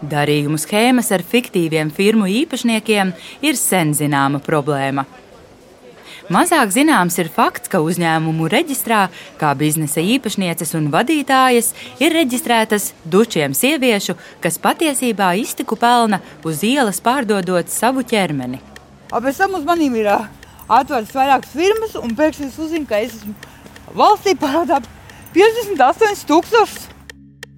Darījumu schēmas ar fiktīviem firmu īpašniekiem ir sen zināma problēma. Mazāk zināms ir fakts, ka uzņēmumu reģistrā kā biznesa īpašnieces un vadītājas ir reģistrētas dučiem sieviešu, kas patiesībā iztiku pelna uz ielas pārdodot savu ķermeni. Pēc tam uz maniem ir atvērts vairākas firmas, un pēkšņi es uzzinu, ka es esmu valstī parādā 58,000.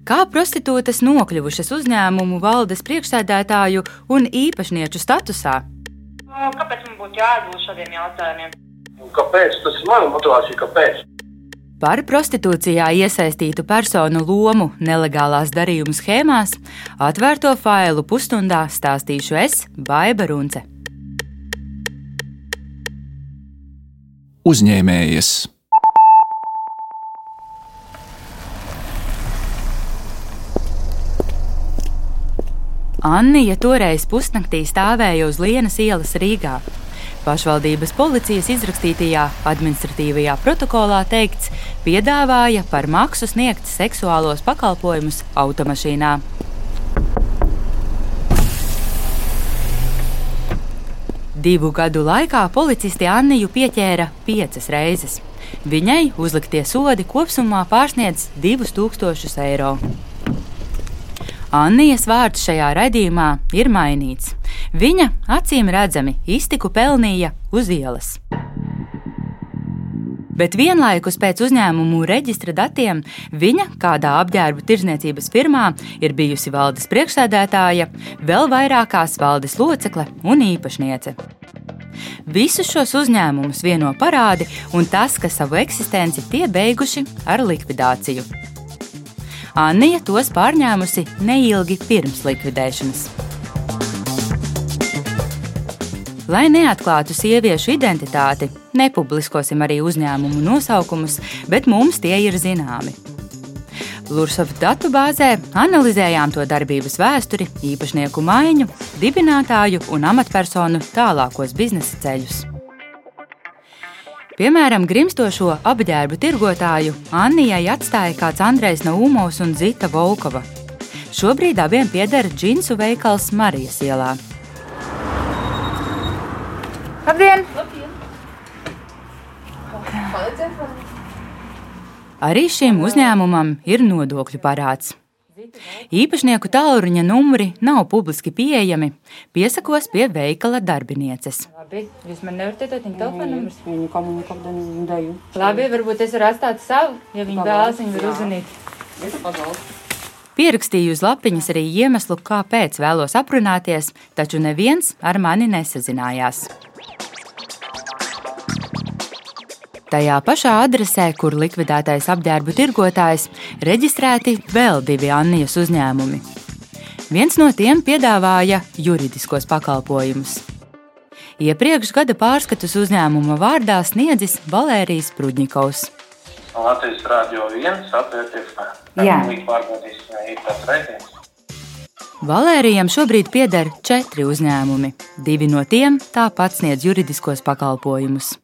Kā prostitūtas nokļuvušas uzņēmumu valdes priekšsēdētāju un īpašnieču statusā? Kāpēc man būtu jāatbild šādiem jautājumiem? Kāpēc? Tas ir mana motivācija, kāpēc? Par prostitūcijā iesaistītu personu lomu nelegālās darījuma schēmās atvērto failu pusstundā stāstīšu es, Baiba Runce. Uzņēmējas Annija toreiz pusnaktī stāvēja uz Lienas ielas Rīgā. Pašvaldības policijas izrakstītajā administratīvajā protokolā teikts, piedāvāja par maksu sniegt seksuālos pakalpojumus automašīnā. Divu gadu laikā policisti Anniju pieķēra piecas reizes. Viņai uzliktie sodi kopumā pārsniedz 2000 eiro. Annijas vārds šajā raidījumā ir mainīts. Viņa acīm redzami iztiku pelnīja uz ielas. Bet vienlaikus pēc uzņēmumu reģistra datiem viņa kādā apģērbu tirzniecības firmā ir bijusi valdes priekšsēdētāja, vēl vairākās valdes locekle un īpašniece. Visus šos uzņēmumus vieno parādi un tas, ka savu eksistenci tie beiguši ar likvidāciju. Anija tos pārņēmusi neilgi pirms likvidēšanas. Lai neatklātu sieviešu identitāti, nepubliskosim arī uzņēmumu nosaukumus, bet mums tie ir zināmi. Lursovas datubāzē analizējām to darbības vēsturi, īpašnieku maiņu, dibinātāju un amatpersonu tālākos biznesa ceļus. Piemēram, grimstošo apģērbu tirgotāju Annijai atstāja kāds Andrejs Naumovs un Zita Volkova. Šobrīd abiem pieder džinsu veikals Marijas ielā. Labdien! Arī šim uzņēmumam ir nodokļu parāds. Īpašnieku tālruņa numuri nav publiski pieejami. Piesakos pie veikala darbinieces. Labi, jūs man nevarat iedot viņa telefona numuru? Viņa komunikā ar Dēju. Labi, varbūt es varu atstāt savu, ja viņi vēlas, viņi var uzzvanīt. Es pazaudēju. Pierakstīju uz lapiņas arī iemeslu, kāpēc vēlos aprunāties, taču neviens ar mani nesazinājās. Tajā pašā adresē, kur likvidētais apģērbu tirgotājs, reģistrēti vēl divi Annijas uzņēmumi. Viens no tiem piedāvāja juridiskos pakalpojumus. Iepriekš gada pārskatus uzņēmuma vārdā sniedzis Valērijas Prudņikovs. Latvijas Rādio 1 atvērties Jā. Līdz pārbaudīs, ir tāds reitings. Valērijam šobrīd pieder četri uzņēmumi. Divi no tiem tāpat sniedz juridiskos pakalpojumus.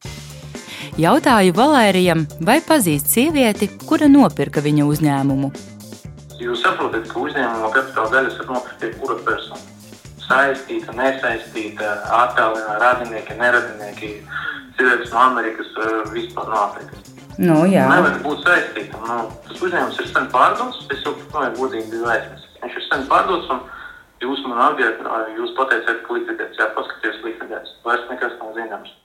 Jautāju Valērijam, vai pazīst sievieti, kura nopirka viņa uzņēmumu. Jūs saprotat, ka uzņēmuma kapitāla daļas var nopirkt jebkura persona. Saistīta, nesaistīta, attālināta, radinieki, neradinieki, cilvēks no Amerikas, eh, vispār no Āfrikas. Nu, jā. Nevajag būt saistītam. Nu, tas uzņēmums ir sen pārdots, es jau nu, godīgi biju aizmirsis. Viņš ir sen pārdots, un jūs man atgādājāt, jūs pateicāt, ka likvidēts, jā, paskatieties, likvidēts. Vairs nekas nav zināms.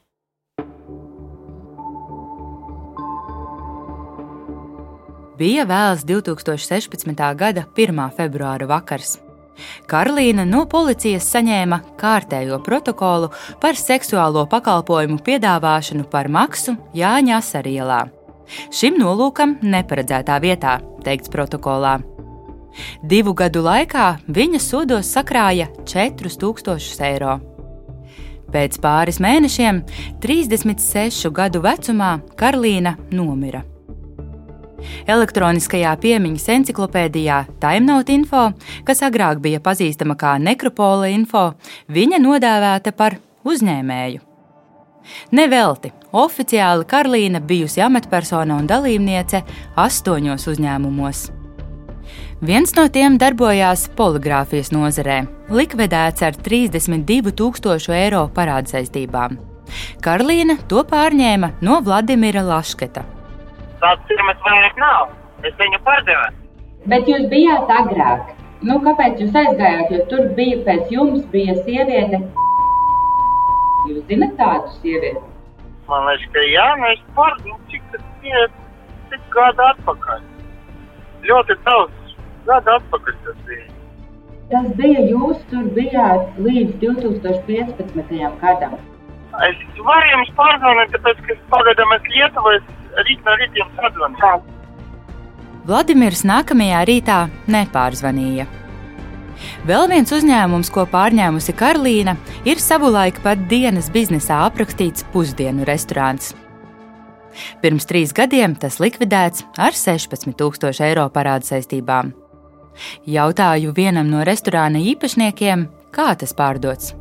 Bija vēls 2016. gada 1. februāra vakars. Karolīna no policijas saņēma kārtējo protokolu par seksuālo pakalpojumu piedāvāšanu par maksu Jāņa Asarielā. Šim nolūkam neparedzētā vietā, teikts protokolā. Divu gadu laikā viņa sodos sakrāja 4000 eiro. Pēc pāris mēnešiem, 36 gadu vecumā, Karolīna nomira. Elektroniskajā piemiņas encyklopēdijā Timeout info, kas agrāk bija pazīstama kā Nekropola info, viņa nodēvēta par uzņēmēju. Nevelti oficiāli Karolīna bijusi amatpersona un dalībniece astoņos uzņēmumos. Viens no tiem darbojās poligrāfijas nozarē, likvidēts ar 32,000 eiro parādu saistībām. Karolīna to pārņēma no Vladimira Lašketa. Tādas firmas vairāk nav. Es viņu pārdevu. Bet jūs bijāt agrāk. Nu, kāpēc jūs aizgājāt? Jo tur bija pēc jums bija sieviete. Jūs zinat tādu sievieti? Man liekas, ka jā, mēs pārdevu. Cik tas bija? Cik gadu atpakaļ? Ļoti daudz gadu atpakaļ tas bija. Tas bija jūs tur bijāt līdz 2015. gadam. Es varu jums pārzvanīt, tāpēc, ka pagaidām es Lietuvā, es rīt no rīta jums atzvanīšu. Vladimirs nākamajā rītā nepārzvanīja. Vēl viens uzņēmums, ko pārņēmusi Karolīna, ir savulaik pat dienas biznesā aprakstīts pusdienu restorāns. Pirms trīs gadiem tas likvidēts ar 16,000 eiro parādu saistībām. Jautāju vienam no restorāna īpašniekiem, kā tas pārdots.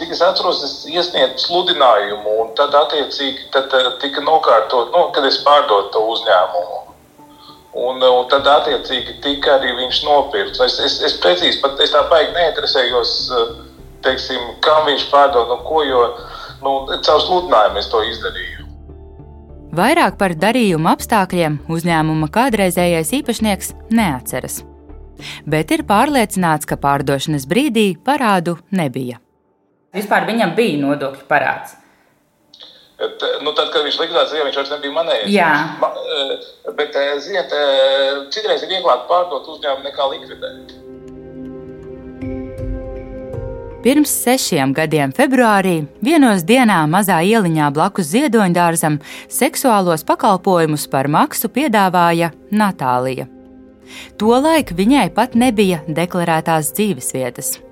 Cik es atceros, es iesniedzu sludinājumu, un tad, attiecīgi, tad eh, tika nokārtot, nu, kad es pārdodu to uzņēmumu. Un, un tad, attiecīgi, tika arī viņš nopirkts. Es, es, es precīzi pat es tā baigi neinteresējos, eh, teiksim, kam viņš pārdod un ko, jo nu, caur sludinājumu es to izdarīju. Vairāk par darījuma apstākļiem uzņēmuma kādreizējais īpašnieks neatceras. Bet ir pārliecināts, ka pārdošanas brīdī parādu nebija. Vispār viņam bija nodokļu parāds. Bet, nu, tad, kad viņš likvidēts, jau viņš vairs nebija manējis. Jā. Ma, eh, bet, eh, ziniet, eh, citreiz ir vieglāk pārdot uzņēmumu nekā likvidēt. Pirms sešiem gadiem, februārī, vienos dienā mazā ieliņā blakus ziedoņdārzam seksuālos pakalpojumus par maksu piedāvāja Natālija. Tolaik viņai pat nebija deklarētās dzīvesvietas.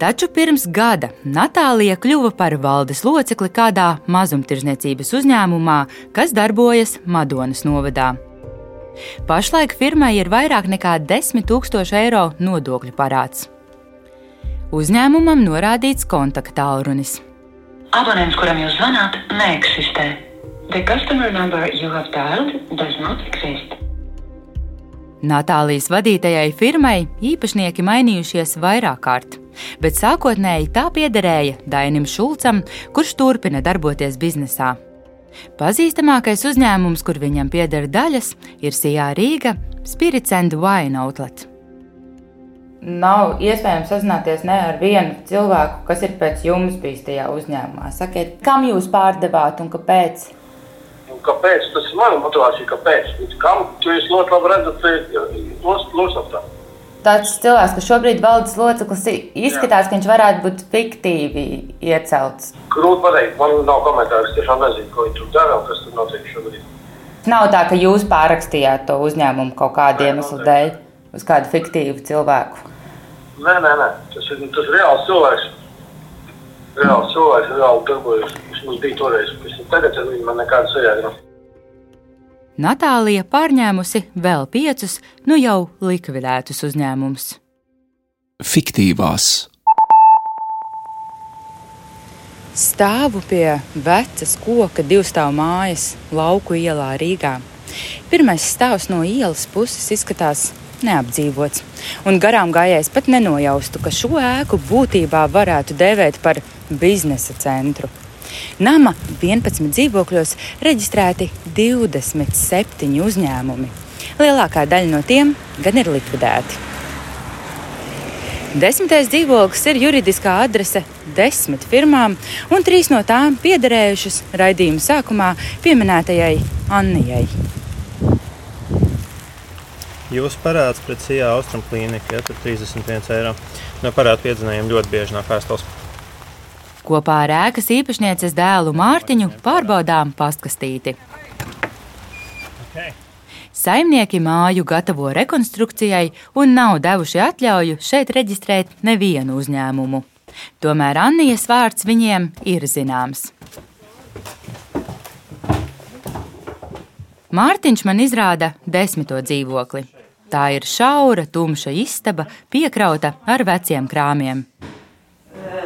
Taču pirms gada Natālija kļuva par valdes locekli kādā mazumtirdzniecības uzņēmumā, kas darbojas Madonas novadā. Pašlaik firmai ir vairāk nekā 10 000 eiro nodokļu parāds. Uzņēmumam norādīts kontaktālrunis. Abonents, kuram jūs zvanāt, neeksistē. The customer number you have dialed does not exist. Natālijas vadītajai firmai īpašnieki mainījušies vairāk kārt, bet sākotnēji tā piederēja Dainim Šulcam, kurš turpina darboties biznesā. Pazīstamākais uzņēmums, kur viņam pieder daļas, ir Sijā Rīga Spirits and Wine Outlet. Nav iespējams sazināties ne ar vienu cilvēku, kas ir pēc jums bijis tajā uzņēmumā. Sakiet, kam jūs pārdevāt un kāpēc? Kāpēc? Tas ir mana motivācija, kāpēc. Kam tu esi ļoti labi redzat, losaptā. Tāds cilvēks, kas šobrīd valdes loceklis, izskatās, ka viņš varētu būt fiktīvi iecelts. Grūti pateikt, man nav komentāru. Es tiešām nezinu, ko viņi tur dara un kas tur notiek šobrīd. Nav tā, ka jūs pārrakstījāt to uzņēmumu kaut kādu iemeslu dēļ uz kādu fiktīvu cilvēku. Nē, nē, nē. Tas ir, tas ir reāls cilvēks. Reāls cilvēks, reāli darbojas. Viņš mums bija toreiz. Es tagad ar viņu man nekāda sajēga. Natālija pārņēmusi vēl piecus, nu jau likvidētus uzņēmumus. Fiktīvās Stāvu pie vecas koka divstāvu mājas lauku ielā Rīgā. Pirmais stāvs no ielas puses izskatās neapdzīvots, un garām gājējs pat nenojaustu, ka šo ēku būtībā varētu dēvēt par biznesa centru. Nama 11 dzīvokļos reģistrēti 27 uzņēmumi. Lielākā daļa no tiem gan ir likvidēti. Desmitais dzīvoklis ir juridiskā adrese desmit firmām, un trīs no tām piederējušas raidījuma sākumā pieminētajai Annijai. Jūsu parāds pret CIA austrumu klīniku tur 31 eiro. No parāda piedzinējiem ļoti bieži nāk vēstules. Kopā ar ēkas īpašnieces dēlu Mārtiņu pārbaudām pastkastīti. Okay. Saimnieki māju gatavo rekonstrukcijai un nav devuši atļauju šeit reģistrēt nevienu uzņēmumu. Tomēr Annijas vārds viņiem ir zināms. Mārtiņš man izrāda desmito dzīvokli. Tā ir šaura, tumša istaba, piekrauta ar veciem krāmiem.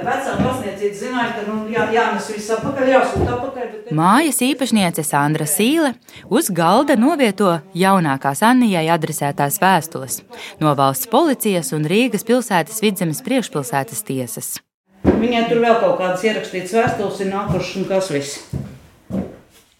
Vecā pasniedzības zināja, ka nu, jā, jānes viss apakaļ, jāsūta apakaļ. Bet... Mājas īpašniece Sandra Sīle uz galda novieto jaunākās Annijai adresētās vēstules no valsts policijas un Rīgas pilsētas vidzemes priekšpilsētas tiesas. Viņai tur vēl kaut kādas ierakstītas vēstules ir nākušas un kas viss.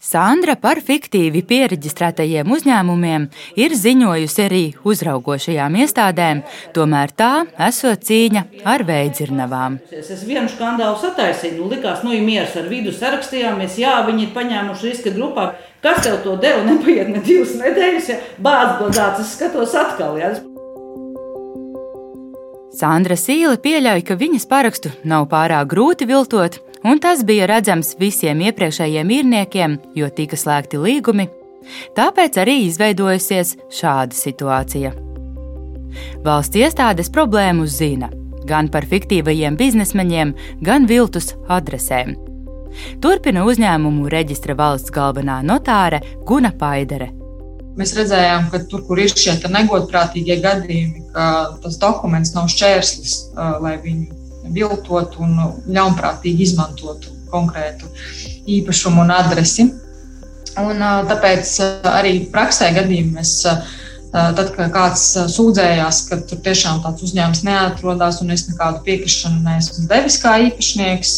Sandra par fiktīvi pieregistrētajiem uzņēmumiem ir ziņojusi arī uzraugošajām iestādēm, tomēr tā esot cīņa ar veidzirnavām. Es vienu skandālu sataisīju, nu, likās, nu, ir miers ar vidu sarakstījāmies, jā, viņi ir paņēmuši riska grupā. Kas tev to deva? Nepaiet ne divas nedēļas, ja bāz godāts, es skatos atkal. Ja. Sandra Sīle pieļauj, ka viņas parakstu nav pārāk grūti viltot, un tas bija redzams visiem iepriekšējiem īrniekiem, jo tika slēgti līgumi. Tāpēc arī izveidojusies šāda situācija. Valsts iestādes problēmu zina gan par fiktīvajiem biznesmeņiem, gan viltus adresēm. Turpina uzņēmumu reģistra valsts galvenā notāre Guna Paidere. Mēs redzējām, ka tur, kur ir šie negodprātīgie gadījumi, tas dokuments nav šķērslis, lai viņu viltot un ļaunprātīgi izmantot konkrētu īpašumu un adresi. Un, tāpēc arī praksē gadījumā mēs, tad, kad kāds sūdzējās, ka tur tiešām tāds uzņēmums neatrodas un es nekādu piekrišanu neesmu devis kā īpašnieks,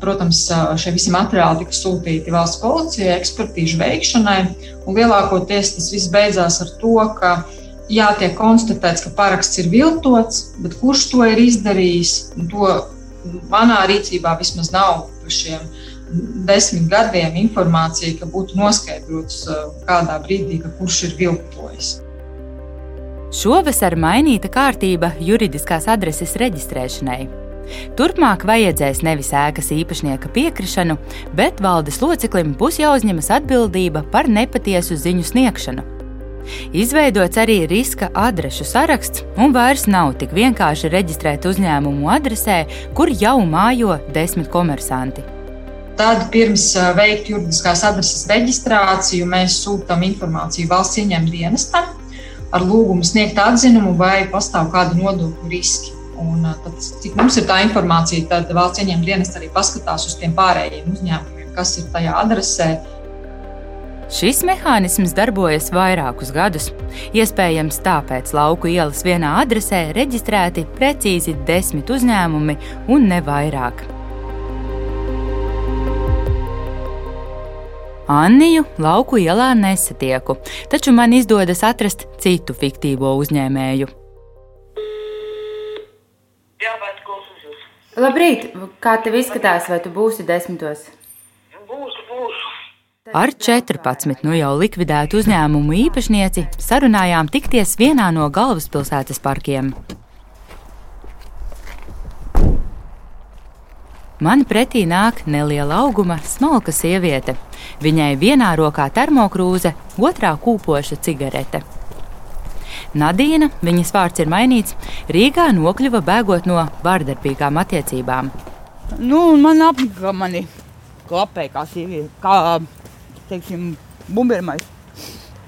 protams, šie visi materiāli tika sūtīti valsts policijai, ekspertīžu veikšanai. Lielākoties tas viss beidzās ar to, ka jā, tiek konstatēts, ka paraksts ir viltots, bet kurš to ir izdarījis, to manā rīcībā vismaz nav par šiem desmit gadiem informācija, ka būtu noskaidrots uh, kādā brīdī, ka kurš ir viltojis. Šovasar mainīta kārtība juridiskās adreses reģistrēšanai. Turpmāk vajadzēs nevis ēkas īpašnieka piekrišanu, bet valdes loceklim būs jāuzņemas atbildība par nepatiesu ziņu sniegšanu. Izveidots arī riska adrešu saraksts, un vairs nav tik vienkārši reģistrēt uzņēmumu adresē, kur jau mājo desmit komersanti. Tad, pirms veikt juridiskās adreses reģistrāciju, mēs sūtām informāciju valsts ieņēmuma dienestam ar lūgumu sniegt atzinumu, vai pastāv kādi nodokļu riski. Un, tad, cik mums ir tā informācija, tad valsts ieņēmuma dienests arī paskatās uz tiem pārējiem uzņēmumiem, kas ir tajā adresē, Šis mehānisms darbojas vairākus gadus. Iespējams, tāpēc lauku ielas vienā adresē reģistrēti precīzi desmit uzņēmumi un ne vairāk. Anniju lauku ielā nesatieku, taču man izdodas atrast citu fiktīvo uzņēmēju. Jā. Labrīt! Kā tev izskatās, vai tu būsi desmitos? Ar 14 nu jau likvidētu uzņēmumu īpašnieci sarunājām tikties vienā no galvaspilsētas parkiem. Man pretī nāk neliela auguma, smalka sieviete. Viņai vienā rokā termokrūze, otrā kūpoša cigarete. Nadīna, viņas vārds ir mainīts, Rīgā nokļuva bēgot no vārdarbīgām attiecībām. Nu, man apnika, ka mani klapē kā sieviete, kā teiksim, bumbermais.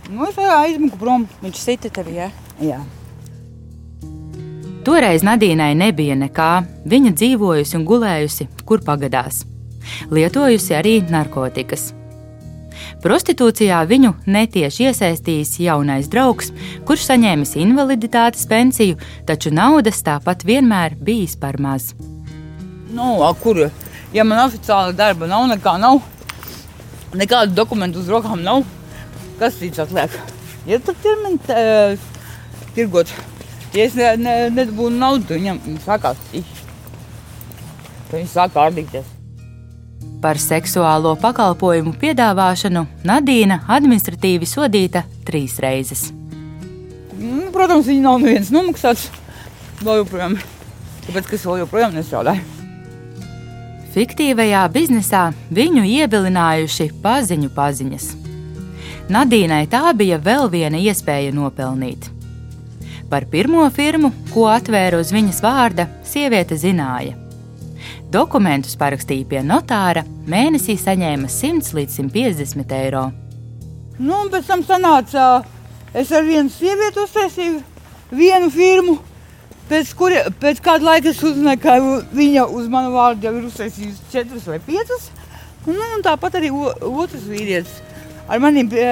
Nu, es aizmuku prom. Viņš sita tevi, ja? Jā. Toreiz Nadīnai nebija nekā. Viņa dzīvojusi un gulējusi, kur pagadās. Lietojusi arī narkotikas. Prostitūcijā viņu netieši iesaistījis jaunais draugs, kurš saņēmis invaliditātes pensiju, taču naudas tāpat vienmēr bijis par maz. Nu, a, kur? Ja man oficiāli darba nav, nekā nav, nekādu dokumentu uz rokām nav. Kas cits atliek? Ja tur ķermeni tirgot, ja es ne, ne, nedabūnu naudu, viņam sākās īši. Tad viņi sāk kārdīties. Par seksuālo pakalpojumu piedāvāšanu Nadīna administratīvi sodīta trīs reizes. Nu, protams, viņi nav neviens nomaksāts. Vēl joprojām, tāpēc, ka es vēl joprojām nestrādāju. Fiktīvajā biznesā viņu iebilinājuši paziņu paziņas. Nadīnai tā bija vēl viena iespēja nopelnīt. Par pirmo firmu, ko atvēra uz viņas vārda, sieviete zināja. Dokumentus parakstīja pie notāra, mēnesī saņēma 100 līdz 150 eiro. Nu, pēc tam sanāca, es ar vienu sievieti uztaisīju vienu firmu, Pēc, kuri, pēc kāda laika es uzzināju, ka viņa uz manu vārdu jau ir uztaisījusi četras vai piecas. Un, un tāpat arī o, otrs vīrietis. Ar maniem pie,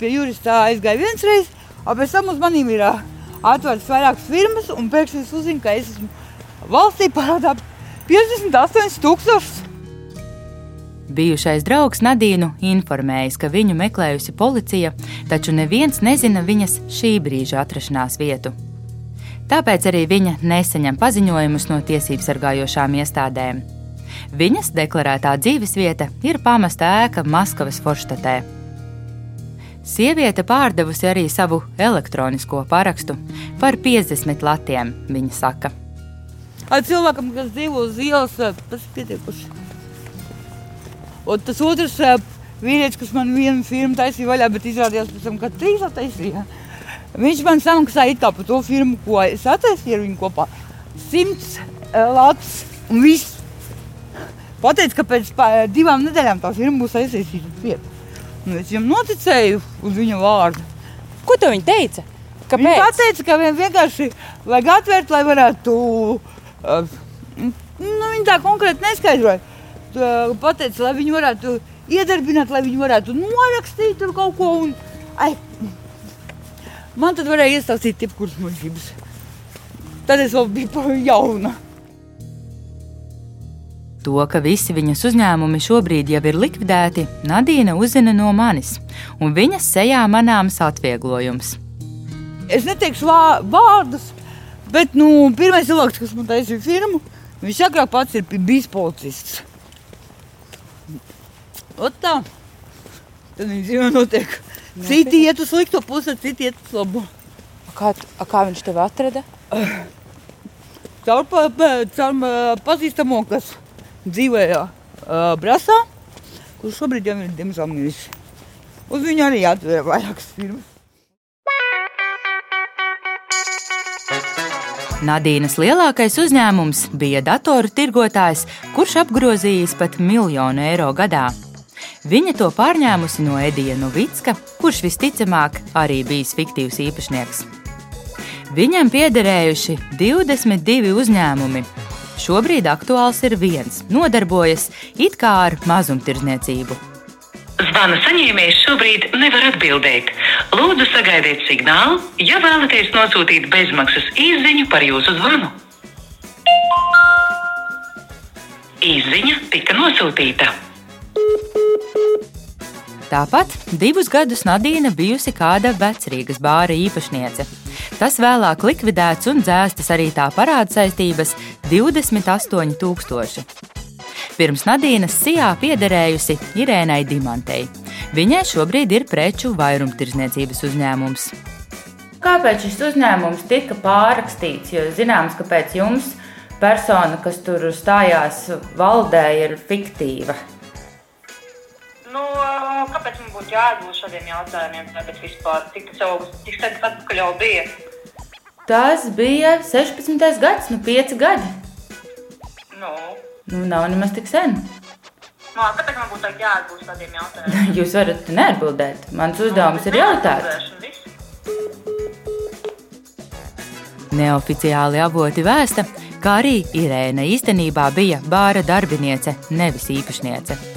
pie jurista aizgāja viens reizes, un pēc tam uz maniem ir atvērts vairākas firmas, un pēkšņi es uzzinu, ka es esmu valstī parādā 58 tūkstošus. Bijušais draugs Nadīnu informējis, ka viņu meklējusi policija, taču neviens nezina viņas šī brīža atrašanās vietu. Tāpēc arī viņa nesaņem paziņojumus no tiesību sargājošām iestādēm. Viņas deklarētā dzīvesvieta ir pamesta ēka Maskavas Forštatē. Sieviete pārdevusi arī savu elektronisko parakstu par 50 latiem, viņa saka. Ar cilvēkam, kas dzīvo uz ielas, tas ir pietiekuši. Un tas otrs vīrietis, kas man vienu firmu taisīja vaļā, bet izrādījās pēc tam, ka trīs attaisīja. Viņš man samaksāja it kā par to firmu, ko es attaisīju ar viņu kopā. Simts latus un viss. Pateica, ka pēc divām nedēļām tā firma būs aizsīsīta vieta. Nu, es viņam noticēju uz viņa vārdu. Ko tu viņa teica? Kāpēc? Viņa teica, ka viņam vienkārši vajag atvērt, lai varētu. Uh, nu, viņa tā konkrēti neskaidroja. Tā Pateica, lai viņi varētu iedarbināt, lai viņi varētu norakstīt tur kaut ko. Un, ai, man tad varēja iestāstīt jebkuras muļķības. Tad es vēl biju jauna. To, ka visi viņas uzņēmumi šobrīd jau ir likvidēti, Nadīna uzzina no manis, un viņas sejā manāms atvieglojums. Es neteikšu vā, vārdus, bet nu, pirmais cilvēks, kas man taisīja firmu, viņš agrāk pats ir bijis policists. Ot tā. Tad viņa dzīvē notiek. Citi iet uz slikto pusi, citi iet uz labo. Kā, kā viņš tevi atrada? Caur, caur pazīstamo, kas dzīvoja uh, Brasā, kurš šobrīd jau ir diemžēl miris. Uz viņu arī atvēra vairākas firmas. Nadīnas lielākais uzņēmums bija datoru tirgotājs, kurš apgrozījis pat miljonu eiro gadā. Viņa to pārņēmusi no Edija Novicka, kurš visticamāk arī bijis fiktīvs īpašnieks. Viņam piederējuši 22 uzņēmumi. Šobrīd aktuāls ir viens, nodarbojas it kā ar mazumtirdzniecību. Zvana saņēmējs šobrīd nevar atbildēt. Lūdzu, sagaidiet signālu, ja vēlaties nosūtīt bezmaksas īsiņu par jūsu zvanu. Īsiņa tika nosūtīta. Tāpat divus gadus Nadīna bijusi kāda vecrīgas bāra īpašniece. Tas vēlāk likvidēts un dzēstas arī tā parāda saistības - 28,000. Pirms Nadīnas sijā piederējusi Irēnai Dimantei. Viņai šobrīd ir preču vairumtirdzniecības uzņēmums. Kāpēc šis uzņēmums tika pārrakstīts? Jo zināms, ka pēc jums persona, kas tur stājās valdē, ir fiktīva. Nu, kāpēc man būtu jāatbild šādiem jautājumiem? Bet vispār, tas jau cik sen atpakaļ jau bija? Tas bija 16. gads, nu 5 gadi. Nu, Nu, nav nemaz tik sen. nu, kāpēc man būtu jāatbild šādiem jautājumiem? Jūs varat neatbildēt. Mans uzdevums ir jautāt. Neoficiāli avoti vēsta, ka arī Irēna īstenībā bija bāra darbiniece, nevis īpašniece.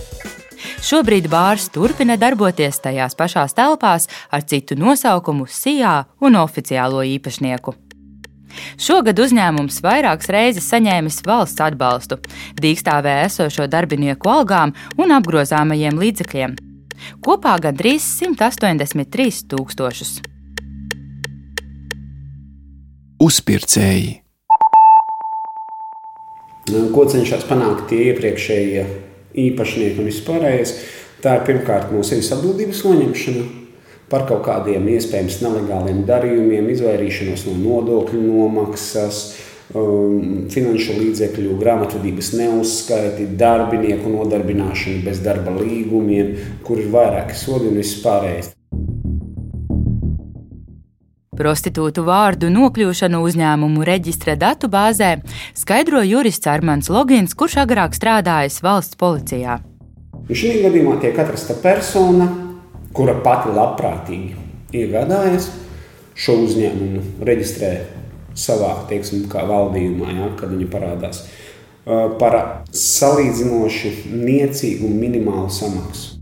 Šobrīd bārs turpina darboties tajās pašās telpās ar citu nosaukumu Sijā un oficiālo īpašnieku. Šogad uzņēmums vairākas reizes saņēmis valsts atbalstu, dīkstāvē esošo darbinieku algām un apgrozāmajiem līdzekļiem. Kopā gandrīz 183 tūkstošus. Uzpircēji. Nu, Ko cenšas panākt tie iepriekšējie īpašnieki un vispārējais? Tā ir pirmkārt sevis atbildības noņemšana par kaut kādiem iespējams nelegāliem darījumiem, izvairīšanos no nodokļu nomaksas, um, finanšu līdzekļu, grāmatvedības neuzskaiti, darbinieku nodarbināšana bez darba līgumiem, kur ir vairāki sodi un viss pārējais. Prostitūtu vārdu nokļūšanu uzņēmumu reģistra datu bāzē skaidro jurists Armāns Logins, kurš agrāk strādājis valsts policijā. Un šī gadījumā tiek atrasta persona, kura pati labprātīgi iegādājas šo uzņēmumu, reģistrē savā teiksim, valdījumā, ja, kad viņi parādās. Par salīdzinoši niecīgu minimālu samaksu.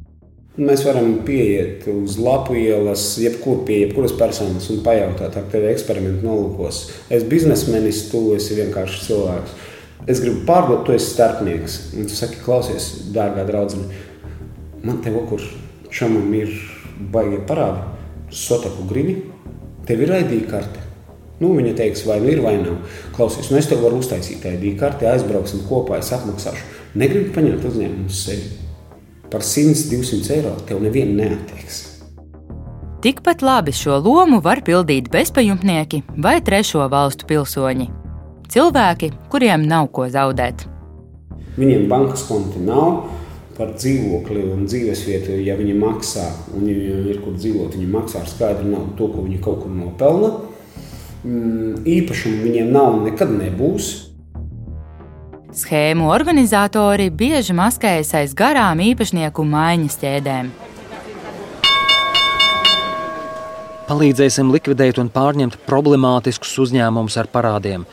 Mēs varam pieiet uz lapu ielas, jebkur pie jebkuras personas un pajautāt, ar tevi eksperimentu nolūkos. Es esmu biznesmenis, tu esi vienkārši cilvēks. Es gribu pārdot, tu esi starpnieks. Un tu saki, klausies, dārgā draudzene, man te okur čomam ir baigie parādi. Sotaku gribi, tev ir ID karte. Nu, viņa teiks, vai nu ir, vai nav. Klausies, nu es tev varu uztaisīt ID karti, aizbrauksim kopā, es apmaksāšu. Negribu paņemt uzņēmumu uz sevi par 100-200 eiro tev nevienu neatteiks. Tikpat labi šo lomu var pildīt bezpajumtnieki vai trešo valstu pilsoņi. Cilvēki, kuriem nav ko zaudēt. Viņiem bankas konti nav par dzīvokli un dzīvesvietu. Ja viņi maksā, un viņiem ir kur dzīvot, viņi maksā ar skaidru naudu to, ko viņi kaut kur nopelna. Mm, īpašumu viņiem nav un nekad nebūs. Schēmu organizatori bieži maskējas aiz garām īpašnieku maiņas ķēdēm. Palīdzēsim likvidēt un pārņemt problemātiskus uzņēmumus ar parādiem.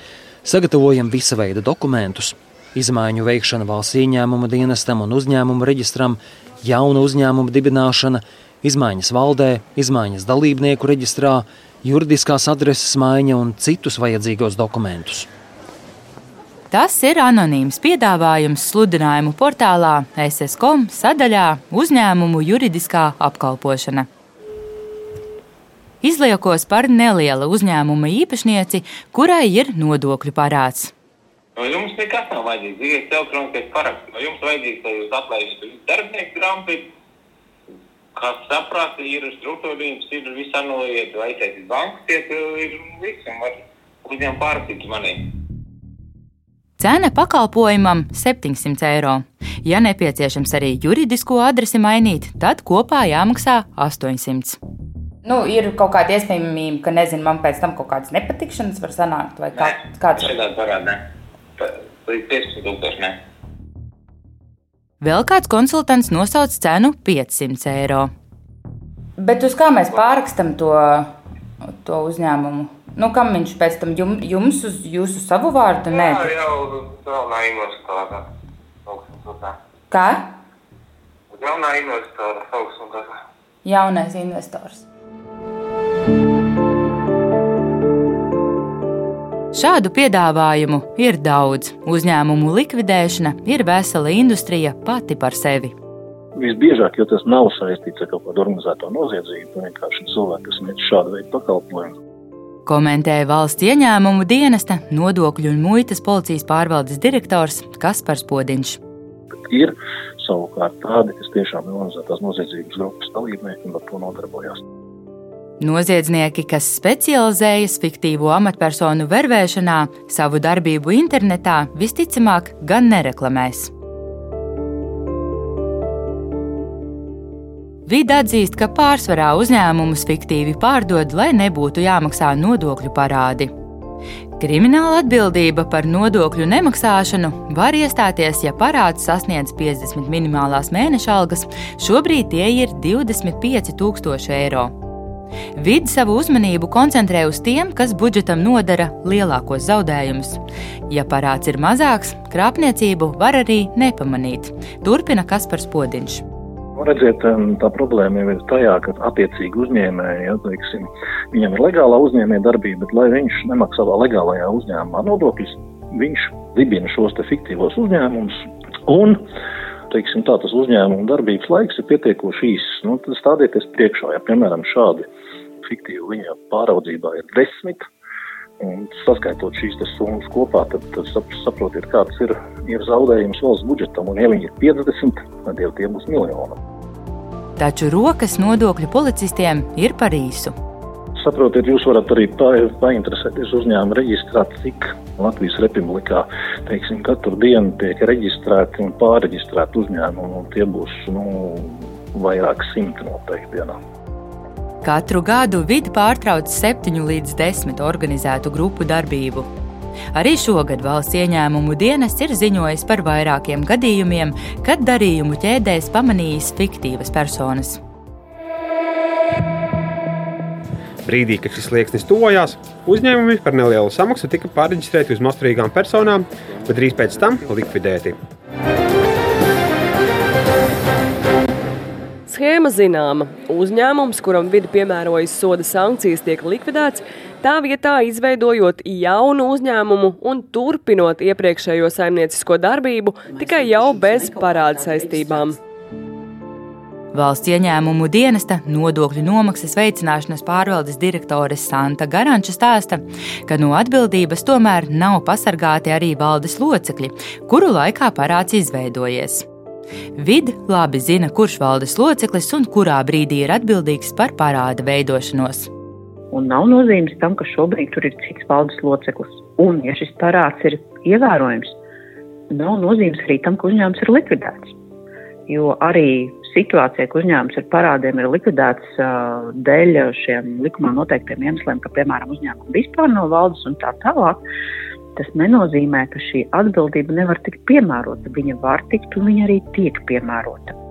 Sagatavojam visa veida dokumentus, izmaiņu veikšana valsts ieņēmuma dienestam un uzņēmumu reģistram, jauna uzņēmuma dibināšana, izmaiņas valdē, izmaiņas dalībnieku reģistrā, juridiskās adreses maiņa un citus vajadzīgos dokumentus. Tas ir anonīms piedāvājums sludinājumu portālā SSCOM sadaļā Uzņēmumu juridiskā apkalpošana. Izliekos par neliela uzņēmuma īpašnieci, kurai ir nodokļu parāds. No jums nekas nav vajadzīgs. Dzīves elektroniskais paraksts. No jums vajadzīgs, lai jūs atlaižat darbinieku grāmatu. Kas saprāt, ir struktūrījums, ir viss anulējiet, vai aiziet uz banku, tiek ir viss, un var uzņēmumu pārrakstīt manī. Cena pakalpojumam 700 eiro. Ja nepieciešams arī juridisko adresi mainīt, tad kopā jāmaksā 800. Nu, ir kaut kāda iespējamība, ka nezinu, man pēc tam kaut kādas nepatikšanas var sanākt, vai kā, kāds ir tāds parāds. Līdz 15,000. Vēl kāds konsultants nosauc cenu 500 eiro. Bet uz kā mēs pārrakstam to, to uzņēmumu? Nu, kam viņš pēc tam jum, jums uz jūsu savu vārdu? Nē, Jā, jau jaunā investora. Kā? Jaunā investora tā. Jaunais investors. Šādu piedāvājumu ir daudz. Uzņēmumu likvidēšana ir vesela industrija pati par sevi. Visbiežāk, jo tas nav saistīts ar kaut kādu organizēto noziedzību, vienkārši cilvēki, kas sniedz šādu veidu pakalpojumu komentēja valsts ieņēmumu dienesta nodokļu un muitas policijas pārvaldes direktors Kaspars Podiņš. Ir savukārt tādi, kas tiešām ir organizētās noziedzības grupas dalībnieki un ar to nodarbojās. Noziedznieki, kas specializējas fiktīvo amatpersonu vervēšanā, savu darbību internetā visticamāk gan nereklamēs. Vide atzīst, ka pārsvarā uzņēmumus fiktīvi pārdod, lai nebūtu jāmaksā nodokļu parādi. Krimināla atbildība par nodokļu nemaksāšanu var iestāties, ja parāds sasniedz 50 minimālās mēneša algas, šobrīd tie ir 25,000 eiro. Vidi savu uzmanību koncentrē uz tiem, kas budžetam nodara lielākos zaudējumus. Ja parāds ir mazāks, krāpniecību var arī nepamanīt. Turpina Kaspars Podiņš. Nu, redziet, tā problēma jau ir tajā, ka attiecīgi uzņēmēji, ja, teiksim, viņam ir legālā uzņēmēja darbība, bet lai viņš nemaksā savā legālajā uzņēmumā nodokļus, viņš dibina šos fiktīvos uzņēmumus un, teiksim, tā tas uzņēmuma darbības laiks ir pietiekoši īss. Nu, tad stādieties priekšā, ja, piemēram, šādi fiktīvi viņa pāraudzībā ir desmit, Un saskaitot šīs summas kopā, tad, tad saprotiet, kāds ir, ir zaudējums valsts budžetam. Un, ja viņi ir 50, tad jau tie būs miljoni. Taču rokas nodokļu policistiem ir par īsu. Saprotiet, jūs varat arī painteresēties uzņēmuma reģistrā, cik Latvijas republikā teiksim, katru dienu tiek reģistrēti un pārreģistrēti uzņēmumi. Tie būs nu, vairāk simti noteikti dienā. Katru gadu vidi pārtrauc 7 līdz 10 organizētu grupu darbību. Arī šogad valsts ieņēmumu dienas ir ziņojis par vairākiem gadījumiem, kad darījumu ķēdēs pamanījis fiktīvas personas. Brīdī, kad šis slieksnis tuvojās, uzņēmumi par nelielu samaksu tika pārreģistrēti uz masturīgām personām, bet drīz pēc tam likvidēti. Schēma zināma. Uzņēmums, kuram vidi piemērojas soda sankcijas, tiek likvidēts, tā vietā izveidojot jaunu uzņēmumu un turpinot iepriekšējo saimniecisko darbību, tikai jau bez parāda saistībām. Valsts ieņēmumu dienesta nodokļu nomaksas veicināšanas pārvaldes direktore Santa Garanča stāsta, ka no atbildības tomēr nav pasargāti arī valdes locekļi, kuru laikā parāds izveidojies. Vidi labi zina, kurš valdes loceklis un kurā brīdī ir atbildīgs par parāda veidošanos. Un nav nozīmes tam, ka šobrīd tur ir cits valdes loceklis. Un, ja šis parāds ir ievērojams, nav nozīmes arī tam, ka uzņēmums ir likvidēts. Jo arī situācija, ka uzņēmums ar parādiem ir likvidēts uh, dēļ šiem likumā noteiktiem iemesliem, ka, piemēram, uzņēmumi vispār nav valdes un tā tālāk, tas nenozīmē, ka šī atbildība nevar tikt piemērota. Viņa var tikt un viņa arī tiek piemērota.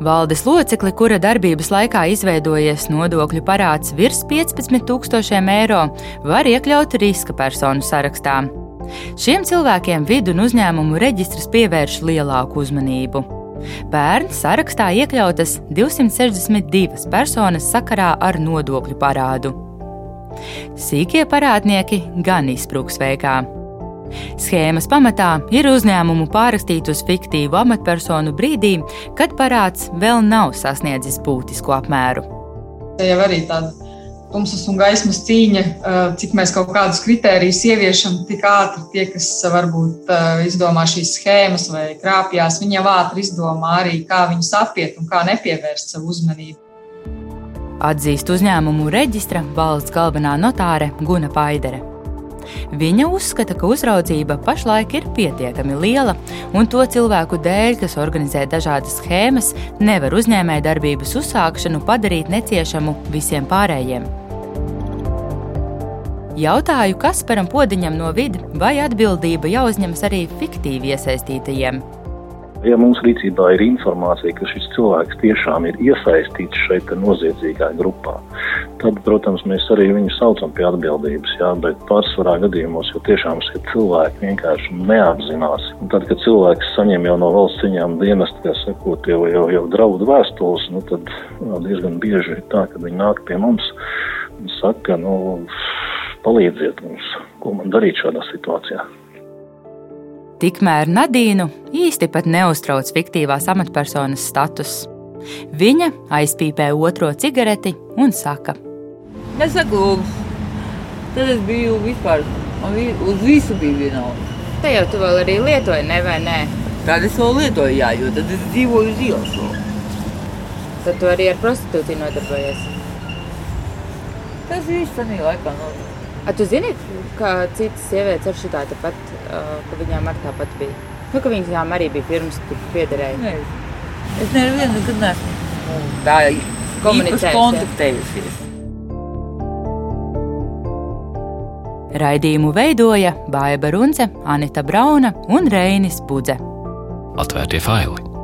Valdes locekli, kura darbības laikā izveidojies nodokļu parāds virs 15,000 eiro, var iekļaut riska personu sarakstā. Šiem cilvēkiem vidu un uzņēmumu reģistrs pievērš lielāku uzmanību. Pērn sarakstā iekļautas 262 personas sakarā ar nodokļu parādu. Sīkie parādnieki gan izsprūgs veikā. Schēmas pamatā ir uzņēmumu pārrakstīt uz fiktīvu amatpersonu brīdī, kad parāds vēl nav sasniedzis būtisku apmēru. Tā jau arī tāda tumsas un gaismas cīņa, cik mēs kaut kādus kritērijus ieviešam, tik ātri tie, kas varbūt izdomā šīs schēmas vai krāpjas, viņi jau ātri izdomā arī, kā viņus apiet un kā nepievērst savu uzmanību. Atzīst uzņēmumu reģistra valsts galvenā notāre Guna Paidere. Viņa uzskata, ka uzraudzība pašlaik ir pietiekami liela, un to cilvēku dēļ, kas organizē dažādas schēmas, nevar uzņēmējdarbības uzsākšanu padarīt neciešamu visiem pārējiem. Jautāju Kasparam Podiņam no vidi, vai atbildība jāuzņemas arī fiktīvi iesaistītajiem. Ja mums rīcībā ir informācija, ka šis cilvēks tiešām ir iesaistīts šeit noziedzīgā grupā, tad, protams, mēs arī viņu saucam pie atbildības. Jā, bet pārsvarā gadījumos jau tiešām šie cilvēki vienkārši neapzinās. Un tad, kad cilvēks saņem jau no valsts ziņām dienestu, kā sakot, jau, jau, jau draudu vēstules, nu, tad diezgan bieži ir tā, ka viņi nāk pie mums un saka, nu, palīdziet mums, ko man darīt šādā situācijā. Tikmēr Nadīnu īsti pat neuztrauc fiktīvās amatpersonas status. Viņa aizpīpē otro cigareti un saka: Nesaku, tad es biju vispār, man uz visu bija vienalga. Te jau tu vēl arī lietoji, ne vai nē? Tad es vēl lietoju, jā, jo tad es dzīvoju uz ielas. Tad tu arī ar prostitūciju nodarbojies. Tas viss tajā laikā notiek. A, tu zini, ka citas sievietes ar šitā tāpat, ka viņām ar tāpat bija? Nu, ka viņām arī bija firmas, kur piederēja. Nē. Es nevienu nekad neesmu tā īpaši kontaktējusies. Raidījumu veidoja Baiva Runce, Anita Brauna un Reinis Budze. Atvērtie faili!